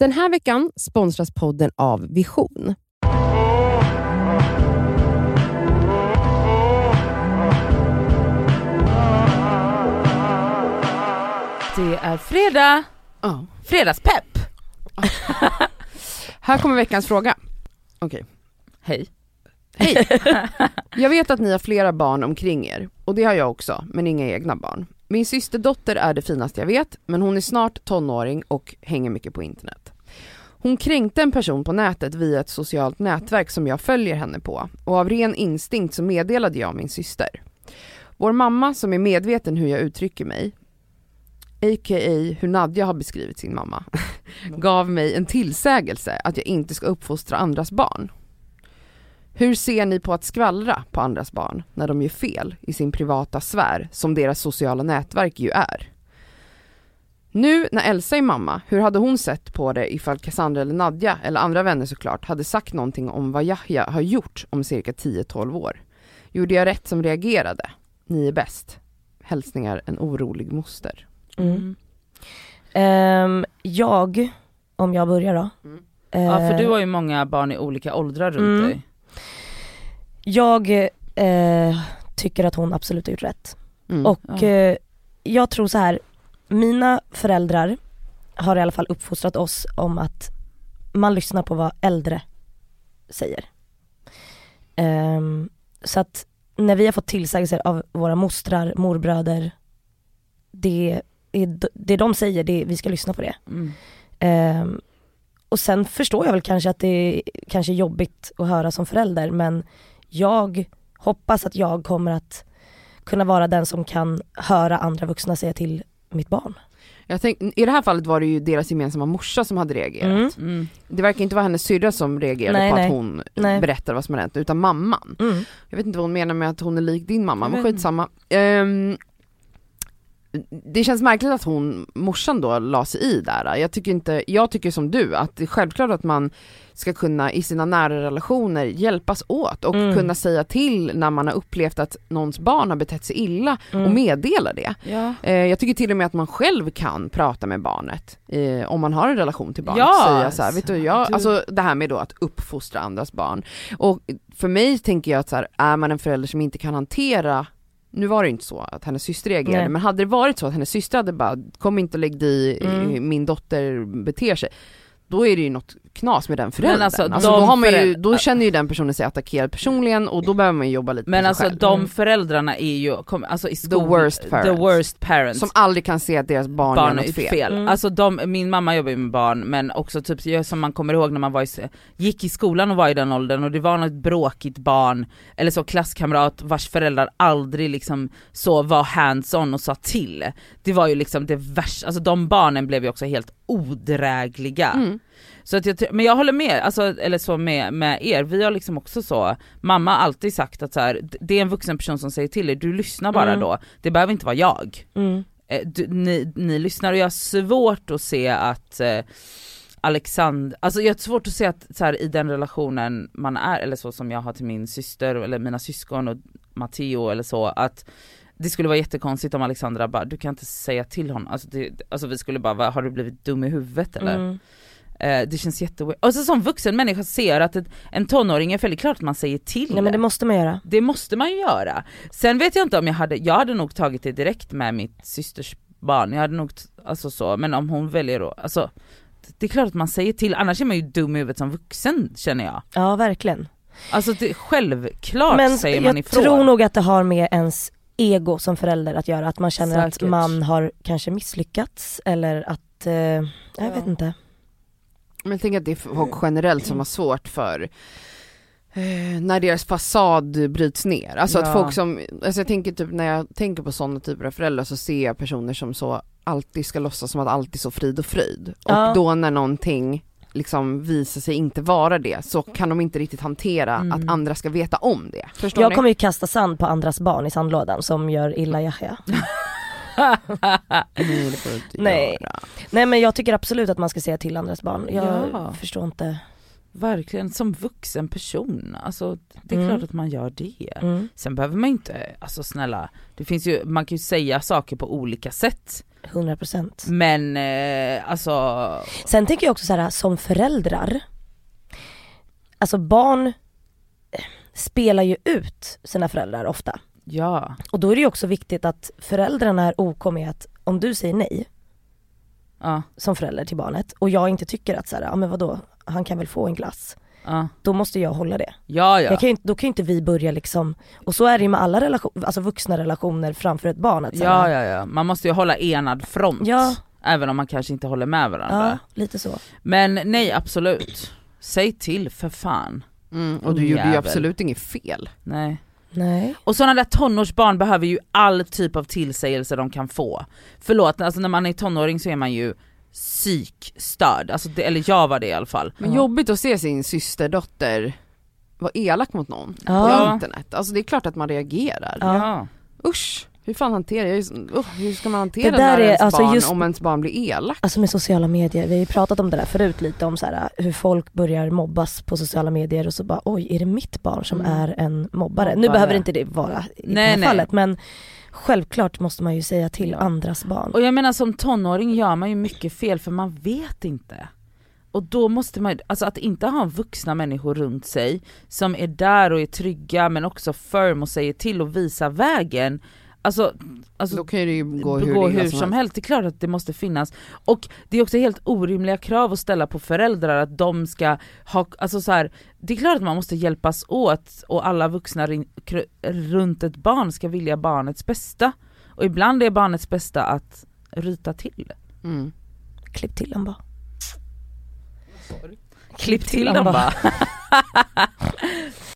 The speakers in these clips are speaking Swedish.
Den här veckan sponsras podden av Vision. Det är fredag, Ja. fredagspepp. Här kommer veckans fråga. Okej. Hej. Hej! Jag vet att ni har flera barn omkring er och det har jag också, men inga egna barn. Min systerdotter är det finaste jag vet, men hon är snart tonåring och hänger mycket på internet. Hon kränkte en person på nätet via ett socialt nätverk som jag följer henne på och av ren instinkt så meddelade jag min syster. Vår mamma som är medveten hur jag uttrycker mig, a.k.a. hur Nadja har beskrivit sin mamma, gav mig en tillsägelse att jag inte ska uppfostra andras barn. Hur ser ni på att skvallra på andras barn när de gör fel i sin privata sfär som deras sociala nätverk ju är? Nu när Elsa är mamma, hur hade hon sett på det ifall Cassandra eller Nadja, eller andra vänner såklart, hade sagt någonting om vad Yahya har gjort om cirka 10-12 år? Gjorde jag rätt som reagerade? Ni är bäst. Hälsningar en orolig moster. Mm. Ehm, jag, om jag börjar då. Mm. Ja för du Eh, har ju många barn i olika åldrar runt Mm. dig. Jag eh, tycker att hon absolut har gjort rätt. Mm. Och Ja. eh, jag tror så här, mina föräldrar har i alla fall uppfostrat oss om att man lyssnar på vad äldre säger. Ehm, så att när vi har fått tillsägelser av våra mostrar, morbröder, det, är, det de säger, det, vi ska lyssna på det. Mm. Ehm, och sen förstår jag väl kanske att det är kanske jobbigt att höra som förälder men jag hoppas att jag kommer att kunna vara den som kan höra andra vuxna säga till mitt barn. Jag tänk, I det här fallet var det ju deras gemensamma morsa som hade reagerat. Mm. Mm. Det verkar inte vara hennes syrra som reagerade Nej, på nej. att hon Nej. berättar vad som har hänt, utan mamman. Mm. Jag vet inte vad hon menar med att hon är lik din mamma, men skitsamma. Ehm, det känns märkligt att hon, morsan då, la sig i där. Jag tycker inte, jag tycker som du, att det är självklart att man ska kunna i sina nära relationer hjälpas åt och Mm. kunna säga till när man har upplevt att någons barn har betett sig illa och Mm. meddela det. Ja. Eh, jag tycker till och med att man själv kan prata med barnet, eh, om man har en relation till barnet, Ja, säga så här, vet du, jag, du- alltså det här med då att uppfostra andras barn. Och för mig tänker jag att så här, är man en förälder som inte kan hantera nu var det inte så att hennes syster reagerade, Nej. men hade det varit så att hennes syster hade bara, kom inte och lägg dig Mm. min dotter beter sig, då är det ju något knas med den föräldern. alltså, alltså, de då, har man ju, då känner ju den personen sig attackerad personligen och då behöver man ju jobba lite Men alltså själv. de Mm. föräldrarna är ju, kom, alltså i skol, worst the parents. worst parents. Som aldrig kan se att deras barn, gör barn något är fel. fel. Mm. Alltså de, min mamma jobbar ju med barn men också typ som man kommer ihåg när man var i, gick i skolan och var i den åldern och det var något bråkigt barn eller så klasskamrat vars föräldrar aldrig liksom så var hands-on och sa till. Det var ju liksom det värsta, alltså de barnen blev ju också helt odrägliga. Mm. Så att jag, men jag håller med, alltså, eller så med, med er, vi har liksom också så, mamma har alltid sagt att så här, det är en vuxen person som säger till er, du lyssnar bara Mm. då, det behöver inte vara jag. Mm. Eh, du, ni, ni lyssnar och jag har svårt att se att eh, Alexander, alltså jag har svårt att se att så här, i den relationen man är, eller så som jag har till min syster eller mina syskon och Matteo eller så, att det skulle vara jättekonstigt om Alexandra bara, du kan inte säga till honom, alltså, det, alltså vi skulle bara, "Va, har du blivit dum i huvudet eller? Mm. Eh, det känns jätteweird. Och så som vuxen människa ser att ett, en tonåring är väldigt klart att man säger till. Nej men det måste man göra. Det måste man ju göra. Sen vet jag inte om jag hade, jag hade nog tagit det direkt med mitt systers barn, jag hade nog, alltså så, men om hon väljer då, alltså det är klart att man säger till, annars är man ju dum i huvudet som vuxen känner jag. Ja verkligen. Alltså det, självklart Men säger man jag ifrån. tror nog att det har med ens ego som förälder att göra, att man känner Säkert. att man har kanske misslyckats eller att, eh, jag vet inte. Men jag tänker att det är folk generellt som har svårt för eh, när deras fasad bryts ner. Alltså Ja. att folk som, alltså jag tänker typ när jag tänker på sådana typer av föräldrar så ser jag personer som så alltid ska låtsas som att allt är så frid och fröjd. Ja. Och då när någonting liksom visar sig inte vara det så kan de inte riktigt hantera Mm. att andra ska veta om det. Förstår Jag ni? kommer ju kasta sand på andras barn i sandlådan som gör illa Yahya. Nej det får du inte Nej. göra. Nej men jag tycker absolut att man ska säga till andras barn. Jag Ja. förstår inte. Verkligen, som vuxen person. Alltså det är Mm. klart att man gör det. Mm. Sen behöver man inte, alltså snälla, det finns ju, man kan ju säga saker på olika sätt. 100%. Men eh, alltså, Sen tänker jag också så här som föräldrar, alltså barn eh, spelar ju ut sina föräldrar ofta. Ja. Och då är det ju också viktigt att föräldrarna är OK med att om du säger nej Ja, som förälder till barnet och jag inte tycker att så här, ja men vadå, han kan väl få en glass. ja, Då måste jag hålla det. ja. ja. Jag kan ju, då kan ju inte vi börja liksom, och så är det ju med alla relationer, alltså vuxna relationer framför ett barn. Att så Ja, här, ja, ja. Man måste ju hålla enad front. Ja. Även om man kanske inte håller med varandra. ja, lite så. Men nej absolut. Säg till för fan. Mm, och du gjorde ju Jävel. absolut inget fel. Nej. Nej. Och sådana där tonårsbarn behöver ju all typ av tillsägelse de kan få. Förlåt, alltså när man är tonåring så är man ju psykstörd, alltså det, eller jag var det i alla fall. Men jobbigt att se sin systerdotter vara elak mot någon Ja. på internet. Alltså det är klart att man reagerar. Ja. Usch, hur fan hanterar jag, uh, hur ska man hantera Det där när är- ens alltså barn, just- om ens barn blir elak? Alltså med sociala medier, vi har ju pratat om det där förut lite om så här, hur folk börjar mobbas på sociala medier och så bara oj är det mitt barn som Mm. är en mobbare? Nu Mobbare. behöver inte det vara i det Nej, här nej. fallet men självklart måste man ju säga till Ja. andras barn. Och jag menar som tonåring gör man ju mycket fel för man vet inte. Och då måste man, alltså att inte ha vuxna människor runt sig som är där och är trygga men också firm och säger till och visar vägen. Alltså, alltså Då kan det ju gå hur, gå hur som helst. Det är klart att det måste finnas. Och det är också helt orimliga krav att ställa på föräldrar att de ska ha, alltså så här, det är klart att man måste hjälpas åt och alla vuxna rin- kr- runt ett barn ska vilja barnets bästa. Och ibland är barnets bästa att ryta till. Mm. Klipp till dem bara. Klipp till dem dem bara.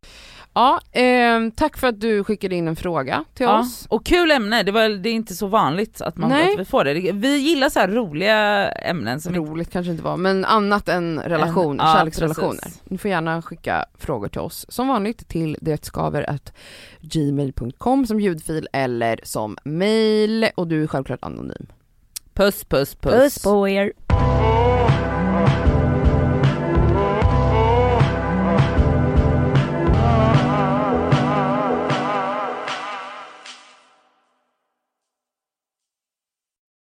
Ja, ehm, tack för att du skickade in en fråga till Ja, oss. och kul ämne, det, var, det är inte så vanligt att, man, att vi får det. Vi gillar så här roliga ämnen som inte Roligt kanske inte var, men annat än relation, En- ja, kärleksrelationer. precis. Ni får gärna skicka frågor till oss, som vanligt till detskaver.gmail.com som ljudfil eller som mail och du är självklart anonym. Puss puss puss. Puss på er.